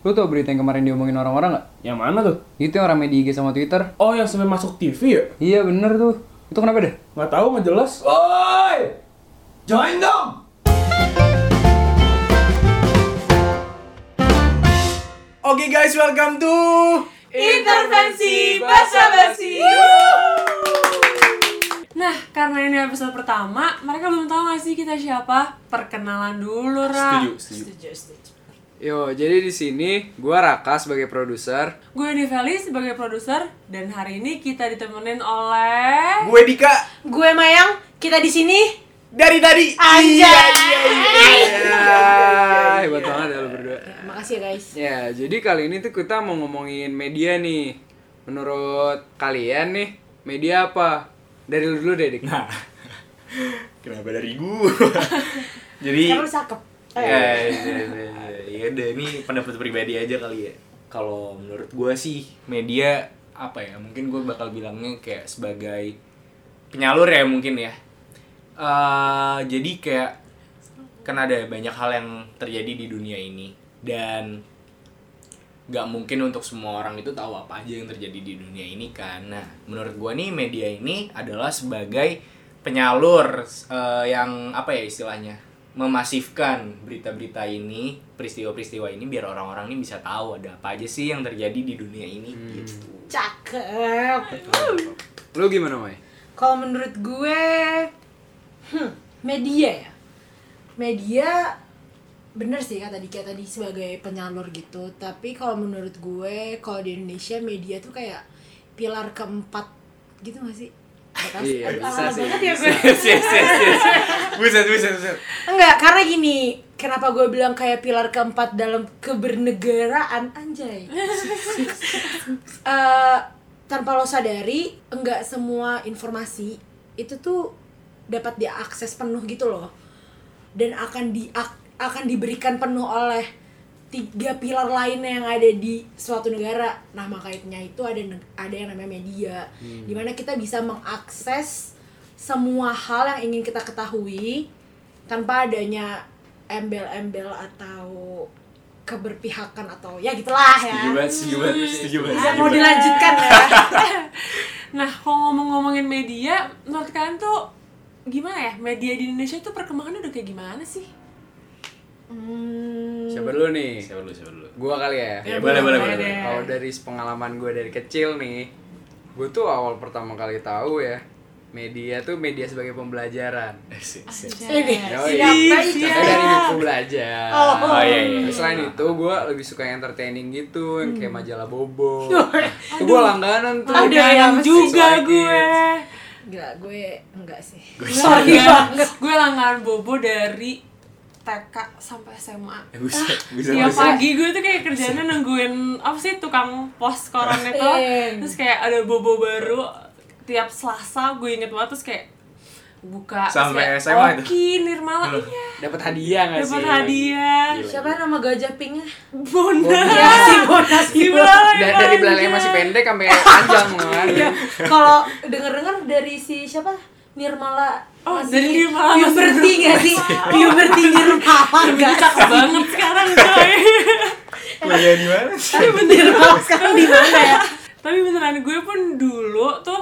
Lu tau berita yang kemarin diomongin orang-orang nggak? Yang mana tuh? Itu yang rame di IG sama Twitter. Oh, yang sampai masuk TV ya? Iya bener tuh. Itu kenapa deh? Nggak tahu, nggak jelas. Woi! Join dong! Oke guys, welcome to Intervensi basa-basi. Nah, karena ini episode pertama, mereka belum tahu gak sih kita siapa? Perkenalan dulu, Ra. Setuju, setuju. Setuju, setuju. Yo, jadi di sini gua Raka sebagai produser. Gue Diveli sebagai produser dan hari ini kita ditemenin oleh Gue Dika gue Mayang. Kita di sini dari tadi. Anjay. Iya, iya, iya. Ya, hebat banget ya lu berdua. Makasih ya, guys. Ya, jadi kali ini tuh kita mau ngomongin media nih. Menurut kalian nih, media apa? Dari lu dulu deh, Dik. Nah, kenapa dari gua? Jadi, lu cakep. Ya, ya, ya, ya, ya udah ini pendapat pribadi aja kali ya. Kalau menurut gua sih media apa ya? Mungkin gua bakal bilangnya kayak sebagai penyalur ya mungkin ya. Eh, jadi kayak kan ada banyak hal yang terjadi di dunia ini dan nggak mungkin untuk semua orang itu tahu apa aja yang terjadi di dunia ini kan. Nah, menurut gua nih media ini adalah sebagai penyalur eh, yang apa ya istilahnya memasifkan berita-berita ini, peristiwa-peristiwa ini biar orang-orang ini bisa tahu ada apa aja sih yang terjadi di dunia ini gitu. Cakep. Lu gimana, Mai? Kalau menurut gue, hmm, media ya. Media bener sih kata Dika tadi sebagai penyalur gitu. Tapi kalau menurut gue, kalau di Indonesia media tuh kayak pilar keempat gitu gak sih? Iya, aduh, bisa sih. ya gue. yes, yes, yes, yes. Buset, buset, buset. Enggak, karena gini, kenapa gue bilang kayak pilar keempat dalam kebernegaraan anjay. Eh, tanpa lo sadari, enggak semua informasi itu tuh dapat diakses penuh gitu loh. Dan akan di akan diberikan penuh oleh tiga pilar lainnya yang ada di suatu negara. Nah, makanya itu ada ada yang namanya media. Di mana kita bisa mengakses semua hal yang ingin kita ketahui tanpa adanya embel-embel atau keberpihakan atau ya gitulah ya. Setuju banget, setuju banget, setuju banget. Ya, setuju mau dilanjutkan ya. Nah, kalau ngomong-ngomongin media, menurut kalian tuh gimana ya? Media di Indonesia tuh perkembangannya udah kayak gimana sih? Hmm, Siapa dulu nih? Siapa dulu, siapa dulu? Gua kali ya. Ya, boleh, boleh, boleh. deh. Kalau dari pengalaman gue dari kecil nih, gue tuh awal pertama kali tahu ya, media tuh media sebagai pembelajaran. Asik. ini siapa dari buku belajar. Oh. Oh iya, iya. Terus selain itu gue lebih suka yang entertaining gitu, yang kayak majalah Bobo. Itu gue langganan tuh. Ada yang juga gue. Gila, gue enggak sih. Gue Sorry banget. Gue langganan Bobo dari TK sampai SMA. Eh, Buset, buset, Tiap buset. pagi gue tuh kayak kerjanya nungguin apa sih tukang pos koran itu Iya. terus kayak ada bobo baru tiap Selasa gue inget banget terus kayak buka terus Sampai kayak, SMA itu? Oki Nirmala iya Dapat hadiah gak sih? dapat hadiah Gila. Siapa nama gajah pinknya? Bona Ya si Bonas Gimana Da- dari belalainya masih pendek sampai panjang kan. Iya. Kalau denger-dengar dari si siapa? Nirmala Oh, masih dari masih- puberty gak sih? Puberty Nirmala gak cakep banget sekarang coy. Kuliah di mana? Tapi Nirmala sekarang di mana ya? tapi beneran gue pun dulu tuh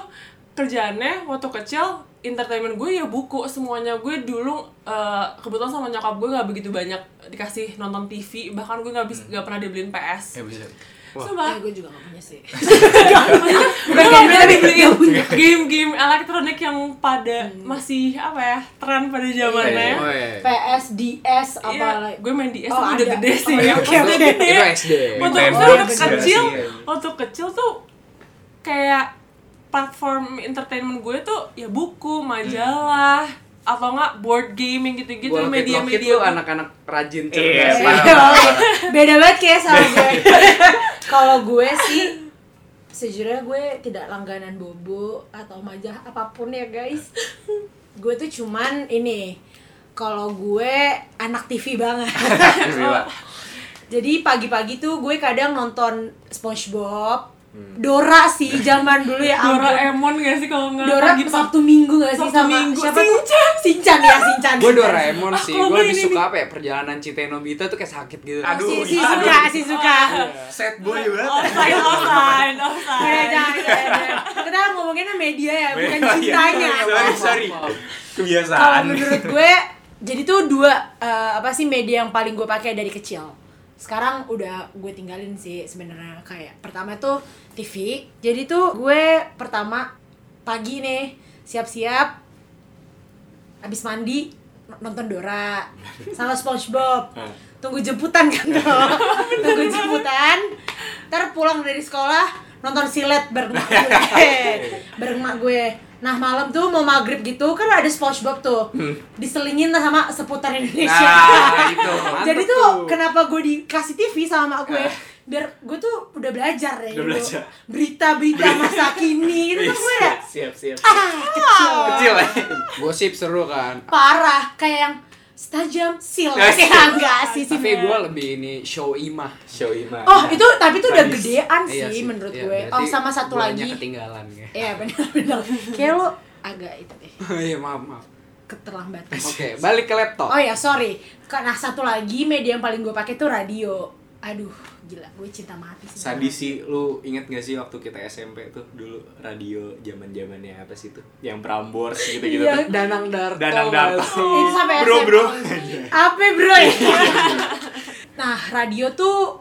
kerjaannya waktu kecil entertainment gue ya buku semuanya. Gue dulu eh, kebetulan sama nyokap gue nggak begitu banyak dikasih nonton TV bahkan gue nggak bisa nggak pernah dibeliin PS Eh, Coba Eh, gue juga gak punya sih. Gue nggak pernah dibeliin game-game elektronik yang pada masih apa ya tren pada zamannya Oh, iya. PS, DS, apa Iya, lagi? gue main DS Oh, tapi udah ada. gede sih Oh, ya. oke, Udah gede. Itu SD. Waktu Nintendo waktu juga kecil, sih. waktu kecil tuh kayak platform entertainment gue tuh ya buku, majalah, atau enggak board game yang gitu-gitu media-media. tuh anak-anak rajin Iya, cerdas. parah. Beda banget kayak sama gue. Kalau gue sih sejujurnya gue tidak langganan bobo atau majalah apa pun ya guys. Gue tuh cuman ini kalau gue anak TV banget. Jadi pagi-pagi tuh gue kadang nonton SpongeBob, Dora sih zaman dulu ya ampun. Doraemon gak sih kalau nggak Dora pagi Sabtu Minggu gak sih Sabtu sama Minggu. siapa tuh? Sinchan ya Sinchan. Gue Doraemon Ah, sih, kalau gue gua lebih ini suka apa ya perjalanan Cita Nobita tuh kayak sakit gitu. Oh, Aduh, si, si iya, suka, si suka. Set boy banget. Offside, offside, Ya, offside. jangan, jangan, jangan. Kita ngomonginnya media ya, bukan Iya, cintanya. Sorry, sorry. Kalau Kebiasaan. menurut gue, jadi tuh dua eh, apa sih media yang paling gue pakai dari kecil. Sekarang udah gue tinggalin sih sebenarnya kayak pertama tuh TV. Jadi tuh gue pertama pagi nih siap-siap habis mandi nonton Dora sama SpongeBob. Tunggu jemputan kan tuh. Tunggu jemputan. Ntar pulang dari sekolah nonton silet bareng mak gue. bareng mak gue. Nah malam tuh mau maghrib gitu kan ada SpongeBob tuh diselingin lah sama seputar Indonesia. Nah, itu. Jadi tuh tuh. kenapa gue dikasih TV sama mak gue biar gue tuh udah belajar ya Udah dulu. belajar. berita-berita masa kini itu tuh gue ya Siap, siap. ah kecil Kecil ya. Gosip seru kan. parah kayak yang setajam sil Ya, ya enggak sih sih Tapi gue lebih ini show imah. Show Ima. oh itu tapi itu udah gedean Iya sih menurut Iya, gue. oh sama satu lagi. ketinggalan ya. iya benar-benar kayak lo agak itu deh. Iya maaf maaf. keterlambatan. Oke, balik ke laptop. oh ya sorry. Karena satu lagi media yang paling gue pakai tuh radio aduh gila gue cinta mati sih Sadis sih, lu inget gak sih waktu kita SMP tuh dulu radio zaman zamannya apa sih tuh? Yang Prambors gitu-gitu Iya. tuh. Danang Darto. Danang Darto. itu sampai Bro, SMA. bro. apa bro ya nah radio tuh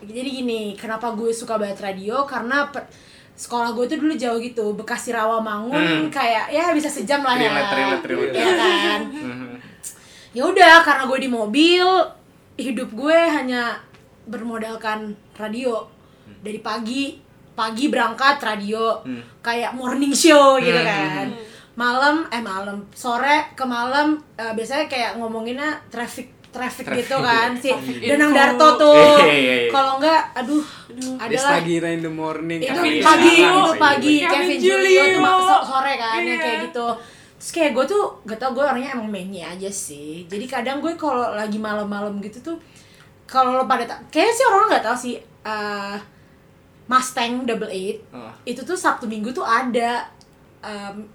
jadi gini kenapa gue suka banget radio karena per- sekolah gue tuh dulu jauh gitu Bekasi Rawamangun Hmm. kayak ya bisa sejam lah ya Relate, relate, relate. Iya kan Mhm. ya udah karena gue di mobil hidup gue hanya bermodalkan radio dari pagi pagi berangkat radio Hmm. kayak morning show gitu Hmm. kan malam eh malam sore ke malam eh, biasanya kayak ngomonginnya traffic traffic gitu kan si Danang. Darto tuh Iya, iya, iya. kalau enggak aduh adalah Destagira in the morning. itu Kevin pagi Julio. itu pagi Kevin Kevin Julio. Julio tuh sore kan Iya. kayak gitu terus kayak gue tuh gak tau gue orangnya emang mainnya aja sih jadi kadang gue kalau lagi malam-malam gitu tuh kalau lo pada kayaknya sih orang nggak tahu sih eh, Mustang Double Eight Oh. itu tuh Sabtu Minggu tuh ada la-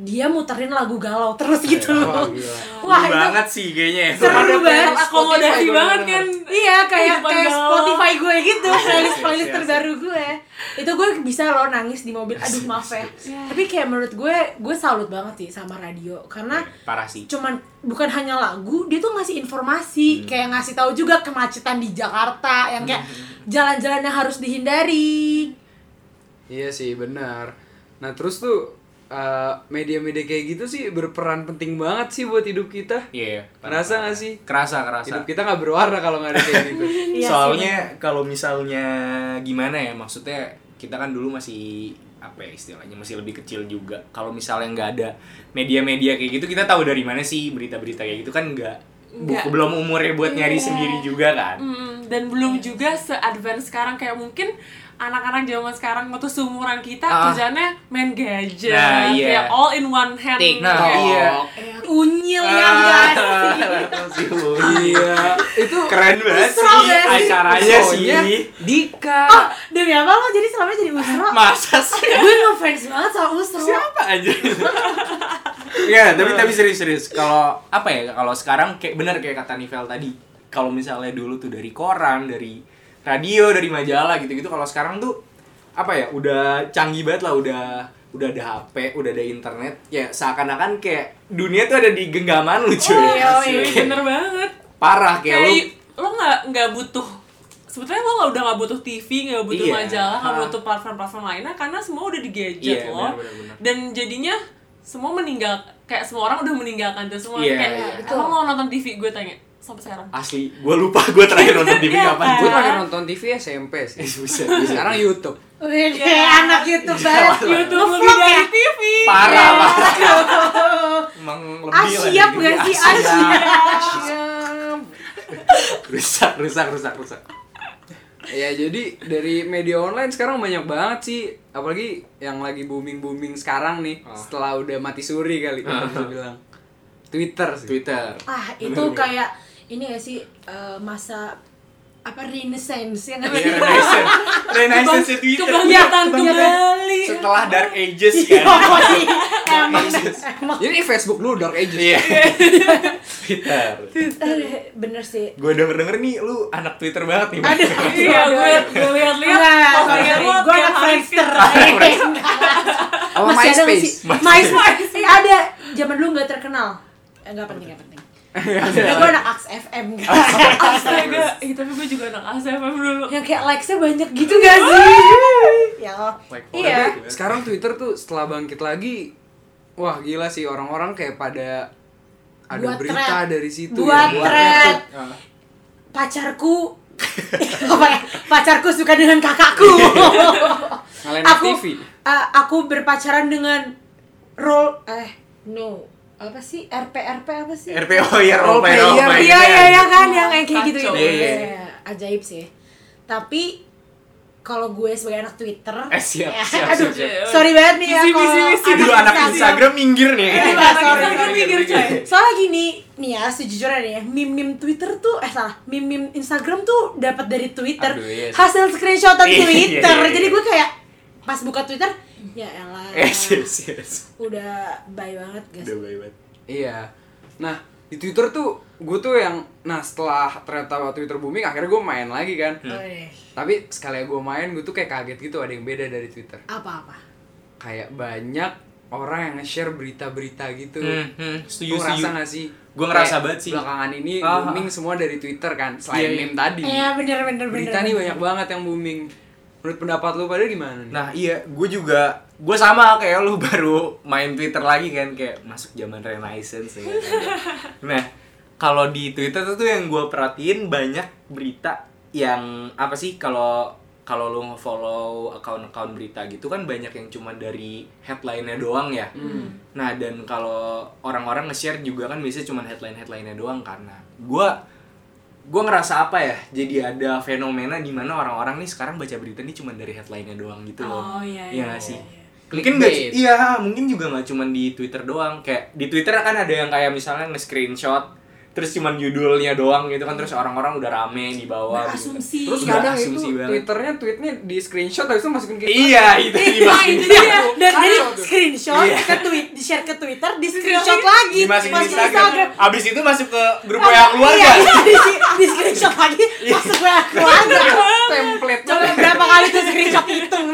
dia muterin lagu galau terus gitu Wah, loh gila. wah itu banget sih kayaknya ya. Seru banget. Akomodasi banget kan. Iya kayak kayak. Spotify gue gitu playlist playlist Iya, iya. terbaru gue itu gue bisa lo nangis di mobil aduh maaf ya tapi kayak menurut gue gue salut banget sih sama radio karena Parah sih. cuman bukan hanya lagu dia tuh ngasih informasi kayak ngasih tahu juga kemacetan di Jakarta yang kayak jalan-jalan yang harus dihindari Iya sih, benar. Nah, terus tuh eh, media-media kayak gitu sih berperan penting banget sih buat hidup kita. Iya. Ngerasa parah. nggak sih? Kerasa, kerasa. Hidup kita nggak berwarna kalau nggak ada kayak gitu. Iya Soalnya kalau misalnya gimana ya maksudnya kita kan dulu masih apa ya istilahnya masih lebih kecil juga. Kalau misalnya nggak ada media-media kayak gitu kita tahu dari mana sih berita-berita kayak gitu kan nggak bu- Nggak. belum umurnya buat nyari Iya. sendiri juga kan. Mm, dan belum juga se-advance sekarang kayak mungkin anak-anak zaman sekarang waktu seumuran kita Ah. kerjanya main gadget Nah, iya. kayak all in one hand TikTok. kayak- Iya. Unyil ya Ah, sih iya, itu Keren banget Usro sih sih? acaranya Usronya sih. Dika. oh demi apa lo jadi selama jadi Usro Masa sih? gue ngefans banget sama Usro Siapa aja? Iya, tapi tapi serius-serius. Kalau apa ya? Kalau sekarang kayak bener kayak kata Nivel tadi. Kalau misalnya dulu tuh dari koran, dari radio, dari majalah gitu-gitu. Kalau sekarang tuh apa ya? Udah canggih banget lah, udah udah ada HP, udah ada internet. Ya seakan-akan kayak dunia tuh ada di genggaman lu cuy. iya, Asli. iya. Kayak bener banget Parah kayak, lu kayak lo nggak nggak butuh sebetulnya lo nggak udah nggak butuh TV nggak butuh Iya. majalah nggak butuh platform-platform lainnya karena semua udah di gadget Iya, lo benar, benar, benar. dan jadinya semua meninggal kayak semua orang udah meninggalkan itu semua Iya, kayak iya. Betul. emang lo nonton TV gue tanya sampai sekarang asli. Gua lupa gua terakhir nonton TV Iya, kapan. kan? Gue Gua terakhir nonton TV SMP sih. Sekarang YouTube. Wih, Iya. anak YouTube banget YouTube lebih dari ya? TV Parah, Iya. parah. Emang lebih lah Asyap gak sih? Asyap. Asyap rusak rusak rusak rusak Ya jadi dari media online sekarang banyak banget sih Apalagi yang lagi booming-booming sekarang nih Ah. Setelah udah mati suri kali kita bisa bilang Twitter sih Twitter Ah, itu kayak ini ya sih eh, masa apa renaissance yang Iya, Renaissance. Renaissance Kebang- Twitter. kebangkitan Iya, kembali Setelah Dark Ages Iya, kan. pasti. emang emang Jadi Facebook dulu Dark Ages. Iya. Twitter. Twitter bener sih Gue denger-denger nih lu anak Twitter banget nih. Aduh. iya gue gue sorry, lo gue anak hari Friendster Apa Masih ada MySpace? sih? MySpace Eh, ada Zaman dulu nggak terkenal Eh, Nggak penting, nggak penting Nah, gue anak Ax FM Astaga, eh, tapi gue juga anak ASFM dulu Yang kayak likes-nya banyak gitu gak sih? Ya. Like Iya. Sekarang Twitter tuh setelah bangkit lagi, wah gila sih orang-orang kayak pada ada Buat berita thread. dari situ Buat ya. thread. Ah. Pacarku apa ya? Pacarku suka dengan kakakku Aku TV. eh, Aku berpacaran dengan Role Eh No Apa sih? RP RP apa sih? RPO ya Role player, role player. player. Iya iya iya kan yang kayak gitu gitu. Iya, iya. Iya, Ajaib sih. Tapi kalau gue sebagai anak Twitter, Eh, siap, ya, siap, aduh, siap, siap. sorry banget nih ya kalau. Dulu anak Instagram minggir nih. Iya, Anak sorry. Instagram mikir coy Soalnya gini, nih ya sejujurnya nih ya, meme-meme Twitter tuh, eh salah, meme-meme Instagram tuh dapat dari Twitter, Aduh, iya hasil screenshotan Iya, Twitter. iya, iya. Jadi gue kayak pas buka Twitter, ya elah, Yes, yes, yes. udah bye banget guys. Udah bye bye. Iya. Nah, di Twitter tuh gue tuh yang nah setelah ternyata Twitter booming akhirnya gue main lagi kan. Hmm. Oh, iya. Tapi sekali gue main gue tuh kayak kaget gitu ada yang beda dari Twitter. Apa-apa? Kayak banyak orang yang nge-share berita-berita gitu. Hmm, hmm, setuju, Lu ngerasa gak sih? Gua ngerasa Kayak banget sih. Belakangan ini Ah, booming semua dari Twitter kan, selain Iya, iya. meme tadi. Iya bener bener bener. Berita nih banyak banget yang booming. Menurut pendapat lu pada gimana nih? Nah iya, gue juga gue sama kayak lu baru main Twitter lagi kan kayak masuk zaman Renaissance ya. kan. nah kalau di Twitter tuh yang gue perhatiin banyak berita yang apa sih kalau kalau lu nge-follow account-account berita gitu kan banyak yang cuma dari headline-nya doang ya. Nah, dan kalau orang-orang nge-share juga kan biasanya cuma headline-headline-nya doang karena gua gua ngerasa apa ya? Jadi ada fenomena di mana orang-orang nih sekarang baca berita nih cuma dari headline-nya doang gitu loh. Oh, iya, Iya iya, nggak sih? iya, iya. Mungkin nggak Clickbait. iya, mungkin juga nggak cuma di Twitter doang. Kayak di Twitter kan ada yang kayak misalnya nge-screenshot terus cuman judulnya doang gitu kan terus orang-orang udah rame di bawah gitu. Berasumsi. Terus Udah kadang itu asumsi banget. Twitternya tweetnya di screenshot habis itu masukin ke Iya, itu dimasukin. itu dia dari screenshot Iya. ke tweet di share ke Twitter di screenshot lagi. dimasukin di Instagram. Abis itu masuk ke grup WA keluarga. iya, iya, di, di screenshot lagi masuk ke keluarga. Template. coba berapa kali tuh screenshot hitung.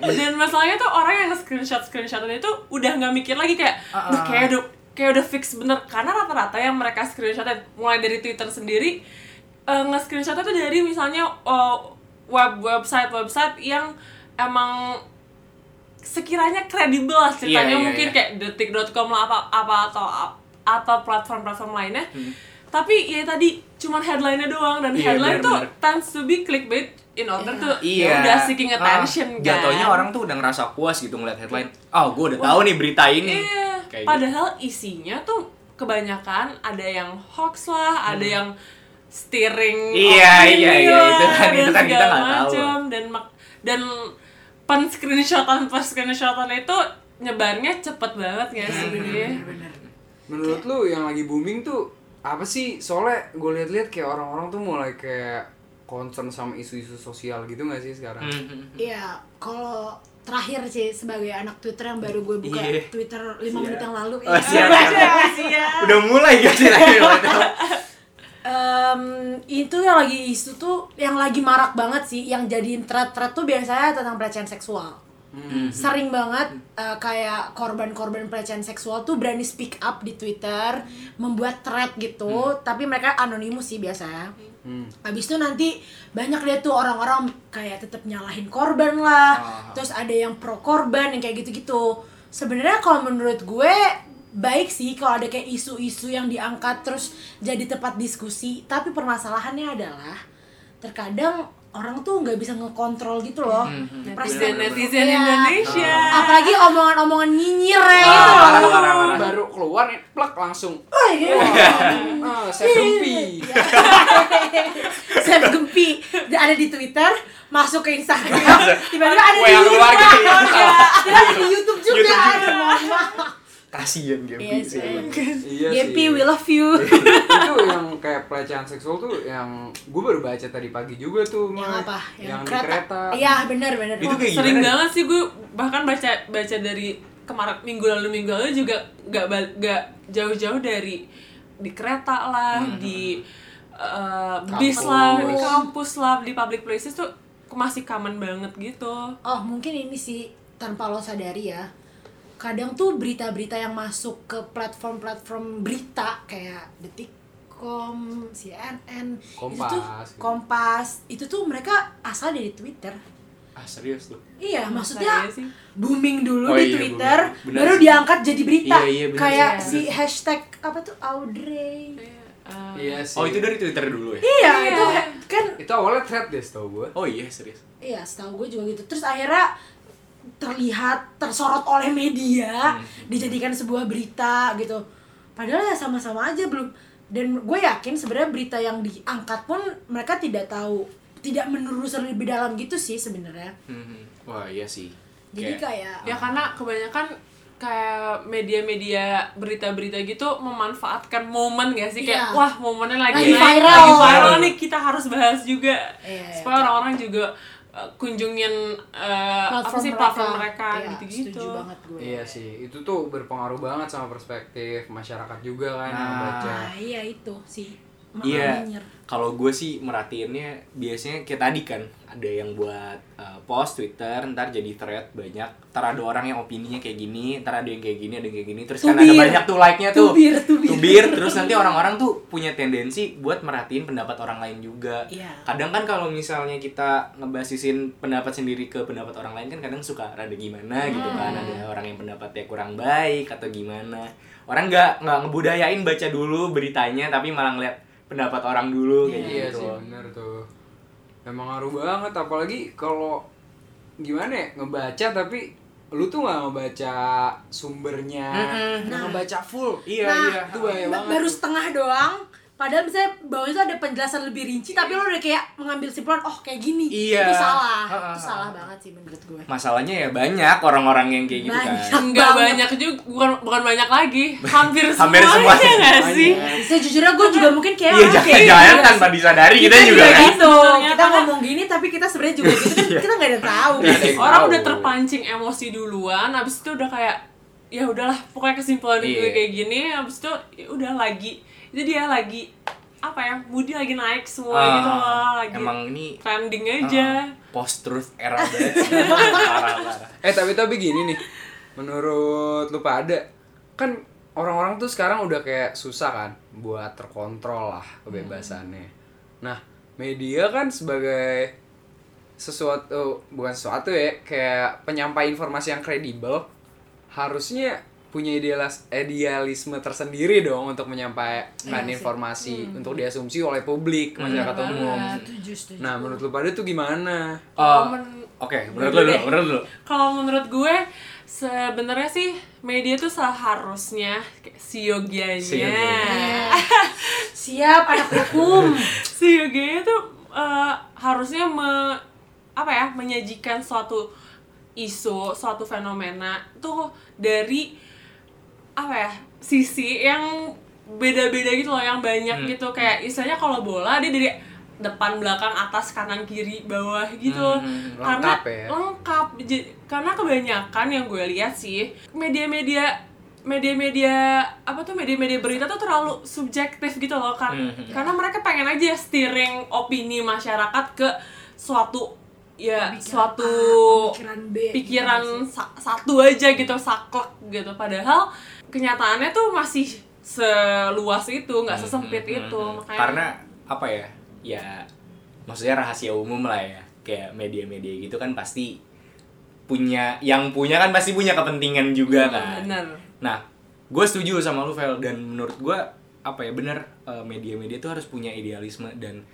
Dan masalahnya tuh orang yang screenshot screenshotan itu udah nggak mikir lagi kayak udah kayak udah kayak udah fix bener. Karena rata-rata yang mereka screenshotan mulai dari Twitter sendiri uh, nge-screenshotnya tuh dari misalnya uh, web website website yang emang sekiranya kredibel lah ceritanya Iya, iya, mungkin iya. kayak detik.com lah apa apa atau atau platform-platform lainnya tapi ya tadi cuman headline-nya doang dan Hmm. Iya, headline tuh benar-benar. tends to be clickbait in order to Iya. udah seeking attention Ah, kan Jatuhnya orang tuh udah ngerasa puas gitu ngeliat headline. Oh, gue udah tahu nih berita ini. Kayak gitu. padahal isinya tuh kebanyakan ada yang hoax lah, ada yang steering Hmm. Iya, opini iya, iya, itu kan- itu kan kita nggak tahu. dan mak- dan pen screenshotan pen screenshotan itu nyebarnya cepet banget gak sih Menurut lu yang lagi booming tuh apa sih? Soalnya gue liat-liat kayak orang-orang tuh mulai kayak concern sama isu-isu sosial gitu gak sih sekarang? Hmm. Iya, kalau terakhir sih sebagai anak Twitter yang baru gue buka Iya. Twitter 5 menit yang lalu. Oh, Iya. siap, Siap. Udah mulai gak sih Em, itu yang lagi isu tuh yang lagi marak banget sih yang jadiin thread-thread tuh biasanya tentang pelecehan seksual sering banget eh, kayak korban-korban pelecehan seksual tuh berani speak up di Twitter membuat thread gitu tapi mereka anonimus sih biasanya Hmm. Habis itu nanti banyak deh tuh orang-orang kayak tetap nyalahin korban lah. Ah. Terus ada yang pro korban yang kayak gitu-gitu. Sebenarnya kalau menurut gue baik sih kalau ada kayak isu-isu yang diangkat terus jadi tempat diskusi. Tapi permasalahannya adalah terkadang orang tuh nggak bisa ngekontrol gitu loh. netizen Perasaan- netizen Iya. Indonesia Apalagi omongan-omongan nyinyir ya Ah, gitu parah, loh. Baru keluar plak langsung. Oh, iya. Ah, saya gempi. Saya gempi ada di Twitter, masuk ke Instagram, tiba-tiba ada di YouTube. iya. Ada di YouTube juga. YouTube kasian Gaby Iya sih. Iya Yepi, sih. we love you. itu yang kayak pelecehan seksual tuh yang gue baru baca tadi pagi juga tuh yang Mai. apa? yang, di kereta Iya, benar benar. Itu kayak sering gimana? banget sih gue bahkan baca baca dari kemarin minggu lalu minggu lalu juga nggak bal- nggak jauh-jauh dari di kereta lah di uh, bis lah di kampus lah di public places tuh masih common banget gitu Oh, mungkin ini sih tanpa lo sadari ya. Kadang tuh berita-berita yang masuk ke platform-platform berita kayak Detikcom, CNN, itu Kompas, tuh gitu. Kompas, itu tuh mereka asal dari Twitter. ah serius tuh Iya, Masa maksudnya iya sih? booming dulu Oh di iya, Twitter, baru sih. diangkat jadi berita. Iya, iya, Kayak sih. si hashtag apa tuh Audrey. Uh, iya sih oh itu dari twitter dulu ya Iya, Iya. itu kan itu awalnya thread deh tau gue oh iya serius Iya, setahu gue juga gitu. Terus akhirnya terlihat tersorot oleh media, Hmm. dijadikan sebuah berita gitu. Padahal ya sama-sama aja belum. Dan gue yakin sebenarnya berita yang diangkat pun mereka tidak tahu, tidak menelusuri lebih dalam gitu sih sebenarnya. Hmm, wah iya sih Jadi Kayak- kayak ya karena kebanyakan kayak media-media berita-berita gitu memanfaatkan momen gak sih kayak Iya. wah momennya lagi, Lagi naik, viral. lagi viral nih kita harus bahas juga Iya, iya, supaya orang-orang juga uh, kunjungin uh, apa sih platform mereka Iya, gitu-gitu Setuju banget gue. iya sih itu tuh berpengaruh banget sama perspektif masyarakat juga kan yang Nah. baca Ah, iya itu sih. Iya, kalau gue sih merhatiinnya biasanya kayak tadi kan ada yang buat uh, post Twitter, ntar jadi thread banyak, ntar ada orang yang opininya kayak gini, ntar ada yang kayak gini, ada yang kayak gini, terus kan ada Tubir. banyak tuh like-nya tuh, Tubir, tubir. Tubir, terus nanti orang-orang tuh punya tendensi buat merhatiin pendapat orang lain juga. Iya. Kadang kan kalau misalnya kita ngebasisin pendapat sendiri ke pendapat orang lain kan kadang suka rada gimana gitu kan, Hmm. ada orang yang pendapatnya kurang baik atau gimana. Orang nggak nggak ngebudayain baca dulu beritanya tapi malah ngeliat pendapat orang dulu kayak iya gitu. sih bener tuh emang ngaruh banget apalagi kalau gimana ya ngebaca tapi lu tuh nggak ngebaca sumbernya nggak Nah. ngebaca full Iya, nah, iya. itu bahaya ba- banget baru setengah doang. Padahal misalnya bawahnya itu ada penjelasan lebih rinci, tapi lo udah kayak mengambil simpulan, oh kayak gini. Iya. Itu salah. Itu salah banget sih menurut gue. Masalahnya ya banyak orang-orang yang kayak gitu Banyak. kan. Enggak banyak juga bukan bukan banyak lagi hampir Hampir semuanya semuanya. nggak sih Sejujurnya gue juga mungkin kayak Iya, orang jangan kayak jangan gitu. tanpa disadari kita, juga juga kan. gitu. Kita ngomong gini tapi kita sebenarnya juga gitu kan kita nggak ada tahu. Orang udah terpancing emosi duluan habis itu udah kayak ya udahlah pokoknya kesimpulan gue Iya. kayak gini habis itu ya udah lagi itu dia lagi apa ya moodnya lagi naik semua Ah, gitu loh lagi Emang ini trending aja. post truth era banget. eh tapi tapi gini nih menurut lu pada kan orang-orang tuh sekarang udah kayak susah kan buat terkontrol lah kebebasannya. Nah media kan sebagai sesuatu bukan sesuatu ya kayak penyampai informasi yang kredibel harusnya punya idealis, idealisme tersendiri dong untuk menyampaikan Iya sih. informasi untuk diasumsi oleh publik masyarakat umum. Setuju, setuju. Nah, menurut lu pada tuh gimana? Oh, men- Oke, menurut lu dulu, menurut lu. kalau menurut gue sebenarnya sih media tuh seharusnya siogianya Siogianya. Siap anak hukum. siogianya tuh eh, harusnya me, apa ya menyajikan suatu isu suatu fenomena tuh dari apa ya sisi yang beda-beda gitu loh yang banyak Hmm. gitu. Kayak istilahnya kalau bola dia dari depan belakang atas kanan kiri bawah gitu. Hmm, karena lengkap ya. lengkap. J- karena kebanyakan yang gue lihat sih media-media media-media apa tuh media-media berita tuh terlalu subjektif gitu loh kan Hmm. karena mereka pengen aja steering opini masyarakat ke suatu ya Pemikiran suatu A, pemikiran B, pikiran gitu sa- satu aja gitu saklek gitu. Padahal kenyataannya tuh masih seluas itu nggak sesempit Hmm, itu hmm, hmm. makanya Karena apa ya? Ya maksudnya rahasia umum lah ya. Kayak media-media gitu kan pasti punya yang punya kan pasti punya kepentingan juga kan. bener Nah, gue setuju sama lu Vel dan menurut gue apa ya bener eh, media-media tuh harus punya idealisme dan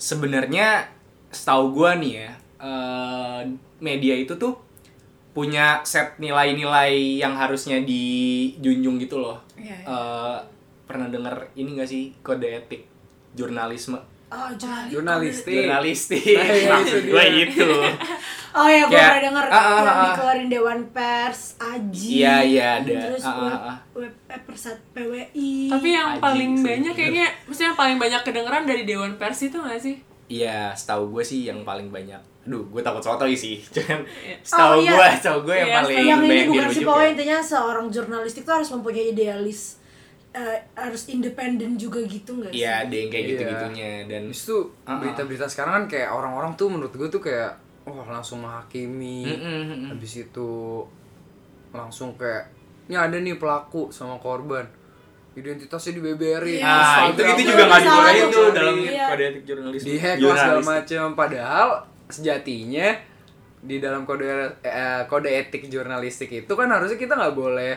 sebenarnya setahu gue nih ya eh, media itu tuh punya set nilai-nilai yang harusnya dijunjung gitu loh. Iya, iya. Eh, pernah denger ini gak sih kode etik jurnalisme? Oh, jurnalistik. Jurnalistik. Jurnalistik. Nah, Maksud itu gue dia. itu. Oh ya, gue pernah denger ah, yang ah. dikeluarin Dewan Pers, Aji. Iya, iya, ada. Terus ah, web, ah. web eh, Persat PWI. Tapi yang Aji paling sih, banyak bener. kayaknya, maksudnya yang paling banyak kedengeran dari Dewan Pers itu gak sih? Iya, setahu gue sih yang paling banyak. Aduh, gue takut sotoy sih. Cuman Iya. setahu Oh, iya. gue, setahu gue yang Iya, paling yang ini bukan sih pokoknya ya. intinya seorang jurnalistik tuh harus mempunyai idealis eh, harus independen juga gitu nggak sih? Iya, ada yang kayak Iya. gitu-gitunya dan itu berita-berita sekarang kan kayak orang-orang tuh menurut gue tuh kayak wah langsung menghakimi. Mm, mm, mm. Habis itu langsung kayak ini ada nih pelaku sama korban. Identitasnya dibeberin. Iya. Ah, itu itu juga nggak dibolehin tuh. dalam Iya. kode etik jurnalisme. di hack segala macam padahal sejatinya di dalam kode eh, kode etik jurnalistik itu kan harusnya kita nggak boleh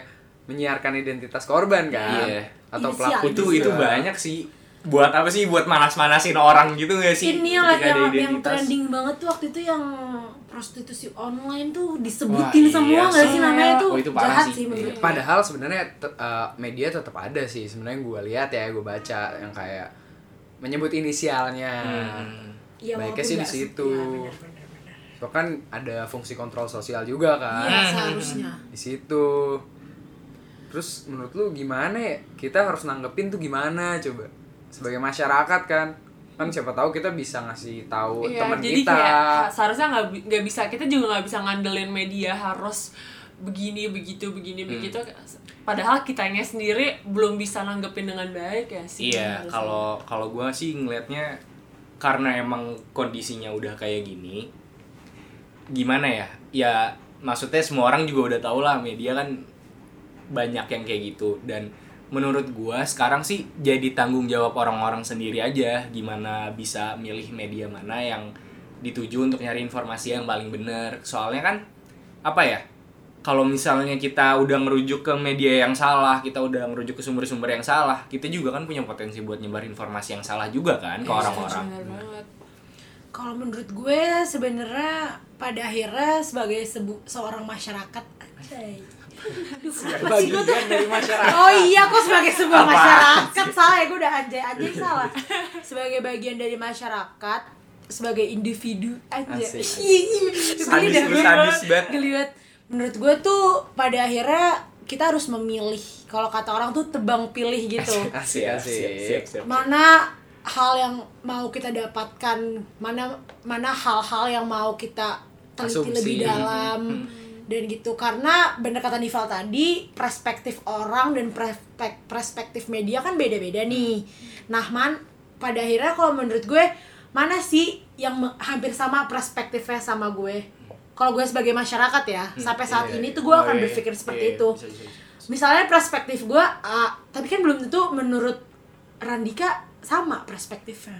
menyiarkan identitas korban kan Iya. atau Inisial. pelaku Itu juga. itu banyak sih. Buat apa sih? Buat manas-manasin orang gitu gak sih? Ini yang, yang, yang trending banget tuh waktu itu yang prostitusi online tuh disebutin Wah, semua iya nggak sih sih. namanya tuh Oh, itu parah jahat sih. sih Iya. Padahal sebenarnya eh, media tetap ada sih sebenarnya gue lihat ya gue baca yang kayak menyebut inisialnya. Hmm. Iya, Baiknya sih di situ. benar. So kan ada fungsi kontrol sosial juga kan. Iya seharusnya. di situ terus menurut lu gimana ya kita harus nanggepin tuh gimana coba sebagai masyarakat kan kan siapa tahu kita bisa ngasih tahu Iya, teman kita kayak seharusnya nggak nggak bisa kita juga nggak bisa ngandelin media harus begini begitu begini Hmm. begitu padahal kitanya sendiri belum bisa nanggepin dengan baik ya sih Iya, kalau kalau gua sih ngelihatnya karena emang kondisinya udah kayak gini, gimana ya? Ya maksudnya semua orang juga udah tau lah media kan banyak yang kayak gitu dan menurut gua sekarang sih jadi tanggung jawab orang-orang sendiri aja gimana bisa milih media mana yang dituju untuk nyari informasi yang paling bener soalnya kan apa ya kalau misalnya kita udah ngerujuk ke media yang salah, kita udah ngerujuk ke sumber-sumber yang salah, kita juga kan punya potensi buat nyebar informasi yang salah juga kan ke Iya, orang-orang. banget Kalau menurut gue sebenarnya pada akhirnya sebagai sebu- seorang masyarakat anjay. Bagian dari masyarakat Oh iya, kok sebagai sebuah masyarakat salah ya gue udah anjay anjay salah. Sebagai bagian dari masyarakat, sebagai individu. Asik. Sadis sadis banget. Geli banget. Menurut gue tuh pada akhirnya kita harus memilih. Kalau kata orang tuh tebang pilih gitu. asik asik siap. mana hal yang mau kita dapatkan mana mana hal-hal yang mau kita teliti Asumsi. lebih dalam dan gitu karena bener kata Nival tadi perspektif orang dan perspek- perspektif media kan beda-beda nih nah man pada akhirnya kalau menurut gue mana sih yang hampir sama perspektifnya sama gue kalau gue sebagai masyarakat ya sampai saat iya, ini iya. tuh gue Oh, akan iya, berpikir iya, seperti iya, itu. bisa, bisa, bisa. misalnya perspektif gue A, tapi kan belum tentu menurut Randika sama perspektifnya.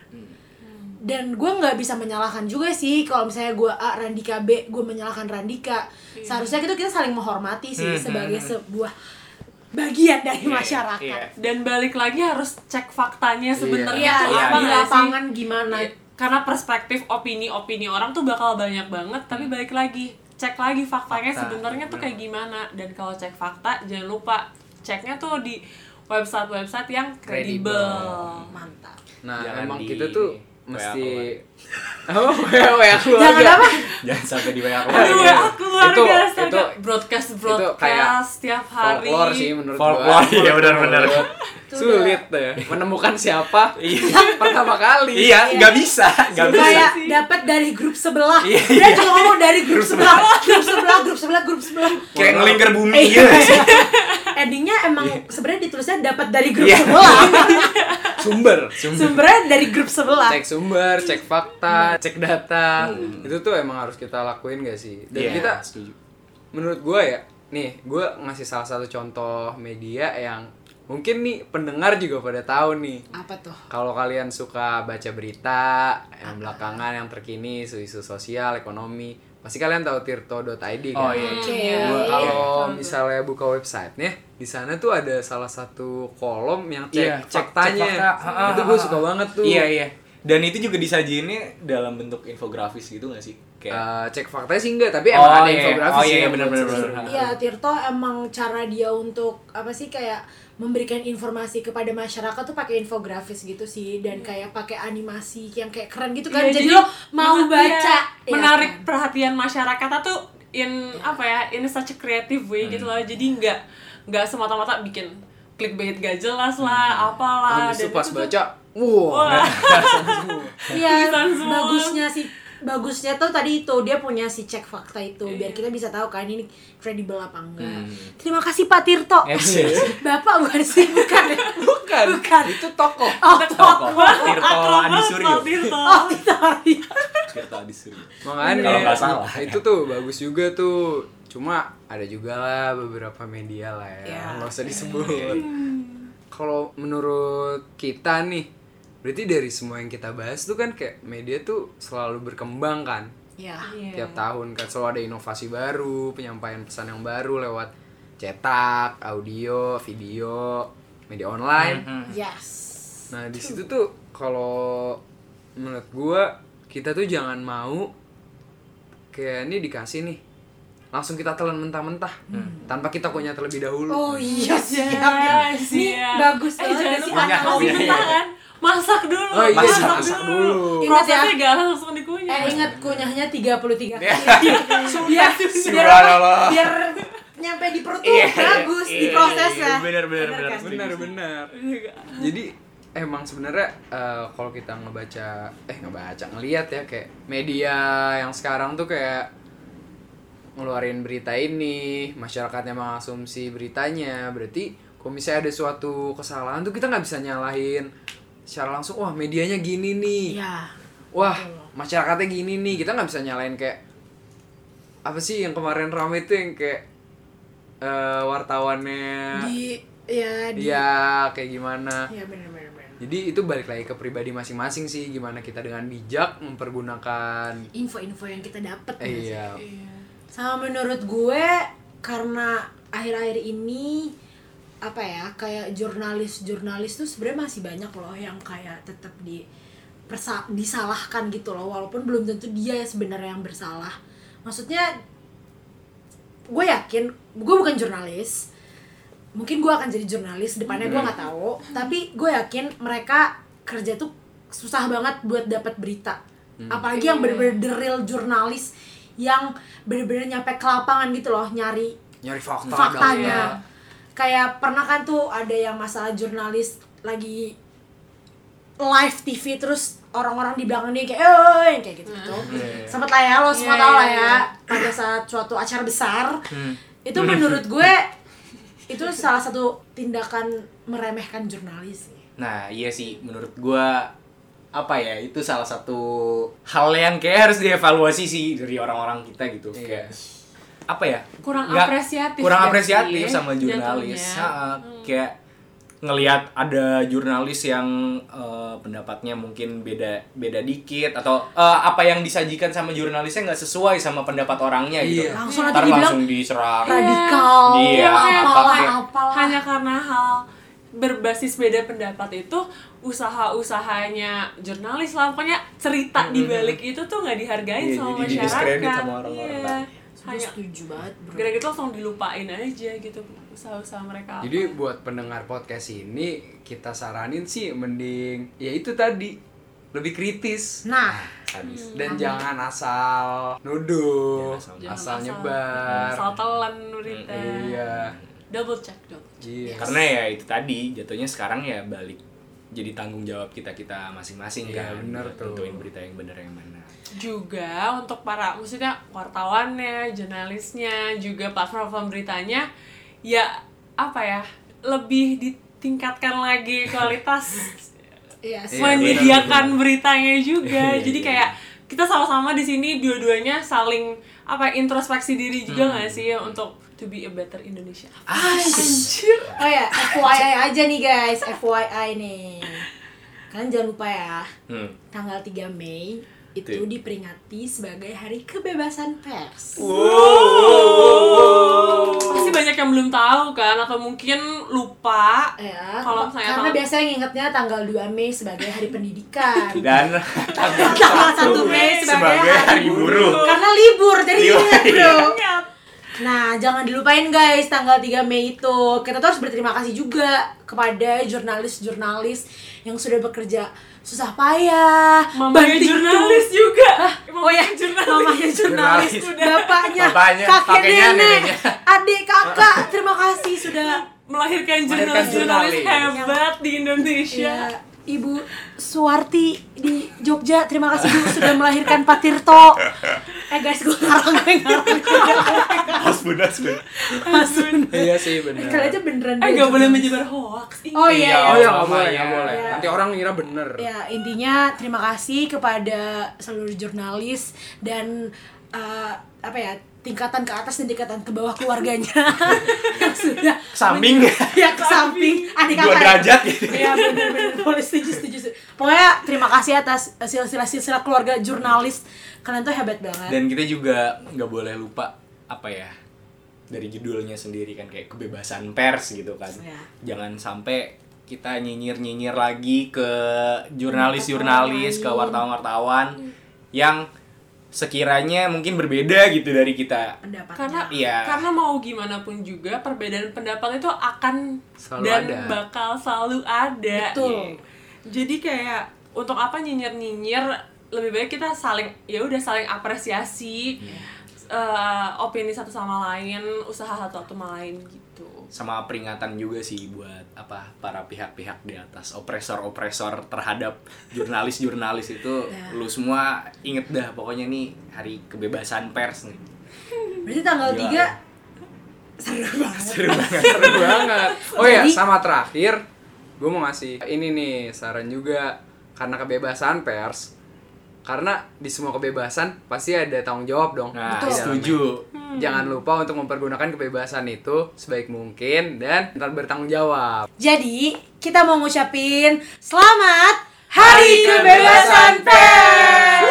Dan gue nggak bisa menyalahkan juga sih kalau misalnya gue A Randika B gue menyalahkan Randika. Seharusnya itu kita saling menghormati sih Hmm, sebagai hmm, sebuah bagian dari Iya, masyarakat. iya. dan balik lagi harus cek faktanya sebenarnya Iya, tuh iya, apa di nggak sih? lapangan gimana. Iya, karena perspektif opini-opini orang tuh bakal banyak banget tapi balik lagi cek lagi faktanya Fakta, sebenarnya tuh kayak gimana. Dan kalau cek fakta jangan lupa ceknya tuh di website-website yang Kredibel. mantap. Nah Jangan emang di kita tuh mesti oh ya ya keluarga jangan apa? Jangan sampai di WA Aduh, Iya. keluarga Itu- astaga. itu- broadcast itu broadcast kayak setiap hari. folklore sih menurut Folklore, gua. iya, benar-benar. sulit tuh ya menemukan siapa? Pertama kali. Iya, nggak bisa, nggak bisa. kayak dapat dari grup sebelah. Iya, dia juga ngomong dari grup sebelah. grup sebelah grup sebelah grup sebelah. Kayak ngelingkar bumi Iya. gitu sih. Endingnya emang sebenarnya ditulisnya dapat dari grup Iya. sebelah. Sumber. Sumbernya dari grup sebelah. Cek sumber cek fakta cek data. Itu tuh emang harus kita lakuin gak sih? Dan Iya, kita setuju. menurut gue ya nih gue ngasih salah satu contoh media yang mungkin nih pendengar juga pada tahu nih. Apa tuh? Kalau kalian suka baca berita yang belakangan yang terkini isu-isu sosial ekonomi pasti kalian tahu tirto.id kan Oh iya. Oke. Gua- Iya. kalau misalnya buka websitenya di sana tuh ada salah satu kolom yang cek Iya, cek- faktanya cek fakta. Ha, ha, itu ha, gue suka banget tuh Iya, iya. Dan itu juga disajiinnya dalam bentuk infografis gitu gak sih? Kayak Eh, cek faktanya sih enggak, tapi Oh, emang ada iya. infografis Oh, sih iya, bener, seru-seru. bener. Iya, Tirto emang cara dia untuk apa sih kayak memberikan informasi kepada masyarakat tuh pakai infografis gitu sih dan kayak pakai animasi yang kayak keren gitu kan. Iya, jadi, lo mau baca ya menarik kan? perhatian masyarakat tuh in apa ya in such a creative way Hmm. gitu loh jadi nggak nggak semata-mata bikin clickbait gak jelas lah apalah Habis itu Dan pas itu baca. Wah. Iya, bagusnya sih bagusnya tuh tadi itu dia punya si cek fakta itu biar kita bisa tahu kan ini kredibel apa enggak. Hmm. Terima kasih Pak Tirto. Yes. Bapak bukan sih bukan ya? Bukan, Bukan. itu tokoh. Oh, Tokoh Tirto Akrab Adi banget Suryo. Pak Tirto. oh. Tirto Adi Suryo. Makanya Kalau nggak salah. itu tuh bagus juga tuh. Cuma ada juga lah beberapa media lah ya, Ya. nggak usah disebut. Kalau menurut kita nih, berarti dari semua yang kita bahas tuh kan kayak media tuh selalu berkembang kan. Ya. Iya. Tiap tahun kan selalu ada inovasi baru, penyampaian pesan yang baru lewat cetak, audio, video, media online. Hmm. Yes. Nah di situ tuh kalau menurut gua kita tuh jangan mau kayak ini dikasih nih langsung kita telan mentah-mentah tanpa kita kunyah terlebih dahulu. Oh iya Siap, siap. Ini siap. bagus eh, banget sih kasih kunyah, mentah iya. kan masak dulu Oh iya, Masak, masak dulu. Ingat ya. gak langsung dikunyah Eh ingat kunyahnya 33 kali. Iya. biar biar? Biar nyampe di perut tuh Iya, bagus iya, di prosesnya. iya, bener, bener, Bener bener. kan? Benar-benar. Jadi emang sebenarnya eh, kalau kita ngebaca eh ngebaca ngelihat ya kayak media yang sekarang tuh kayak ngeluarin berita ini masyarakatnya mengasumsi beritanya berarti kalau misalnya ada suatu kesalahan tuh kita nggak bisa nyalahin secara langsung wah medianya gini nih. Iya. wah masyarakatnya gini nih. Kita nggak bisa nyalain kayak apa sih yang kemarin rame tuh yang kayak eh, wartawannya? Di ya di ya kayak gimana? Ya benar benar benar. jadi itu balik lagi ke pribadi masing-masing sih gimana kita dengan bijak mempergunakan Info-info yang kita dapat eh, iya. Sama menurut gue karena akhir-akhir ini apa ya kayak jurnalis-jurnalis tuh sebenarnya masih banyak loh yang kayak tetap di persa- disalahkan gitu loh walaupun belum tentu dia sebenarnya yang bersalah. Maksudnya gue yakin gue bukan jurnalis mungkin gue akan jadi jurnalis depannya gue nggak tahu tapi gue yakin mereka kerja tuh susah banget buat dapat berita. Apalagi yang bener-bener the real jurnalis yang bener-bener nyampe ke lapangan gitu loh nyari nyari fakta faktanya kayak pernah kan tuh ada yang masalah jurnalis lagi live TV terus orang-orang di belakang dia kayak eh kayak gitu gitu sempet lah ya lo semua Iya, tau iya, lah ya iya. pada saat suatu acara besar itu menurut gue itu salah satu tindakan meremehkan jurnalis sih. Nah, iya sih menurut gua apa ya itu salah satu hal yang kayak harus dievaluasi sih dari orang-orang kita gitu Iya. kayak apa ya? Kurang Nggak- apresiatif kurang gak apresiatif sih, sama jurnalis? Ha, kayak ngelihat ada jurnalis yang eh, pendapatnya mungkin beda beda dikit atau eh, apa yang disajikan sama jurnalisnya nggak sesuai sama pendapat orangnya gitu. Iya. langsung nanti ntar dibilang langsung diserang. Radikal. Iya, apalah apa- apalah hanya karena hal berbasis beda pendapat itu usaha-usahanya jurnalis lah pokoknya cerita di balik itu tuh nggak dihargain Iya, sama jadi masyarakat. sama orang-orang. iya. gue hanya setuju banget bro. gara gitu langsung dilupain aja gitu usaha-usaha mereka jadi buat pendengar podcast ini kita saranin sih mending ya itu tadi lebih kritis. Nah. Habis. dan jangan asal nuduh Jangan asal- asal nyebar. Asal telan berita iya. Double check double check. iya. Karena ya itu tadi jatuhnya sekarang ya balik jadi tanggung jawab kita kita masing-masing Iya, kan. bener buat tuh. nentuin berita yang benar yang mana juga untuk para maksudnya wartawannya, jurnalisnya, juga platform-platform beritanya ya apa ya lebih ditingkatkan lagi kualitas iya sih Iya, menyediakan beritanya juga. Iya, Jadi iya. kayak kita sama-sama di sini dua-duanya saling apa introspeksi diri juga nggak sih untuk to be a better Indonesia. Anjir. Oh ya, FYI aja nih guys, FYI nih. Kalian jangan lupa ya, hmm. tanggal 3 Mei itu diperingati sebagai Hari Kebebasan Pers. Pasti banyak yang belum tahu kan atau mungkin lupa Ya, kalau misalnya karena tahu- biasanya ngingetnya tanggal 2 Mei sebagai hari pendidikan. Dan tanggal 1 Mei sebagai, sebagai hari buruh. Karena libur, jadi Libur, ingat bro. Ingat. Nah, jangan dilupain guys tanggal 3 Mei itu. Kita tuh harus berterima kasih juga kepada jurnalis-jurnalis yang sudah bekerja susah payah, mamanya banting jurnalis juga. Oh ya, jurnalis. Mamanya jurnalis, Jurnalis. bapaknya, Bapaknya, kakek nenek, neneknya. adik kakak, terima kasih sudah melahirkan Melahirkan jurnalis-jurnalis jurnalis. hebat di Indonesia. Ya, Ibu Suwarti di Jogja, terima kasih Bu sudah melahirkan Pak Tirto. Eh guys, gue ngarang, gue ngarang. Hasbun, hasbun. Iya sih bener. Kali aja beneran eh nggak boleh menyebar hoax Oh iya, Iya, Oh iya. ya nggak boleh. Iya. Nanti orang ngira bener. Ya, intinya terima kasih kepada seluruh jurnalis dan eh, apa ya tingkatan ke atas dan tingkatan ke bawah keluarganya yang sudah Samping ya ke samping adik dua kakak derajat gitu. Iya benar-benar boleh setuju setuju. Pokoknya terima kasih atas silsilah silsilah keluarga jurnalis kalian tuh hebat banget. Dan kita juga nggak boleh lupa apa ya dari judulnya sendiri kan kayak kebebasan pers gitu kan. Ya. Jangan sampai kita nyinyir-nyinyir lagi ke jurnalis-jurnalis, ke wartawan-wartawan yang sekiranya mungkin berbeda gitu dari kita. Pendapatnya. karena Iya. karena mau gimana pun juga perbedaan pendapat itu akan Selalu dan ada. bakal selalu ada Betul. Iya. jadi kayak untuk apa nyinyir nyinyir lebih baik kita saling ya udah saling apresiasi eh, opini satu sama lain usaha satu sama lain gitu sama peringatan juga sih buat apa para pihak-pihak di atas opresor-opresor terhadap jurnalis-jurnalis itu Ya. lu semua inget dah pokoknya nih hari kebebasan pers nih Berarti tanggal Gila. 3 seru banget. seru banget Seru banget. Oh ya, sama terakhir, gue mau ngasih ini nih saran juga karena kebebasan pers. Karena di semua kebebasan pasti ada tanggung jawab dong. nah di dalamnya. Setuju Jangan lupa untuk mempergunakan kebebasan itu sebaik mungkin dan tetap bertanggung jawab. Jadi, kita mau ngucapin selamat Hari Kebebasan Pers.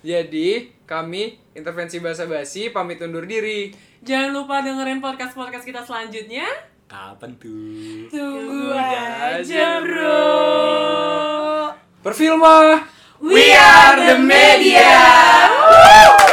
Jadi, kami intervensi bahasa basi pamit undur diri. jangan lupa dengerin podcast podcast kita selanjutnya kapan tuh Tunggu aja, bro. Perfilma. We are the media. Woo!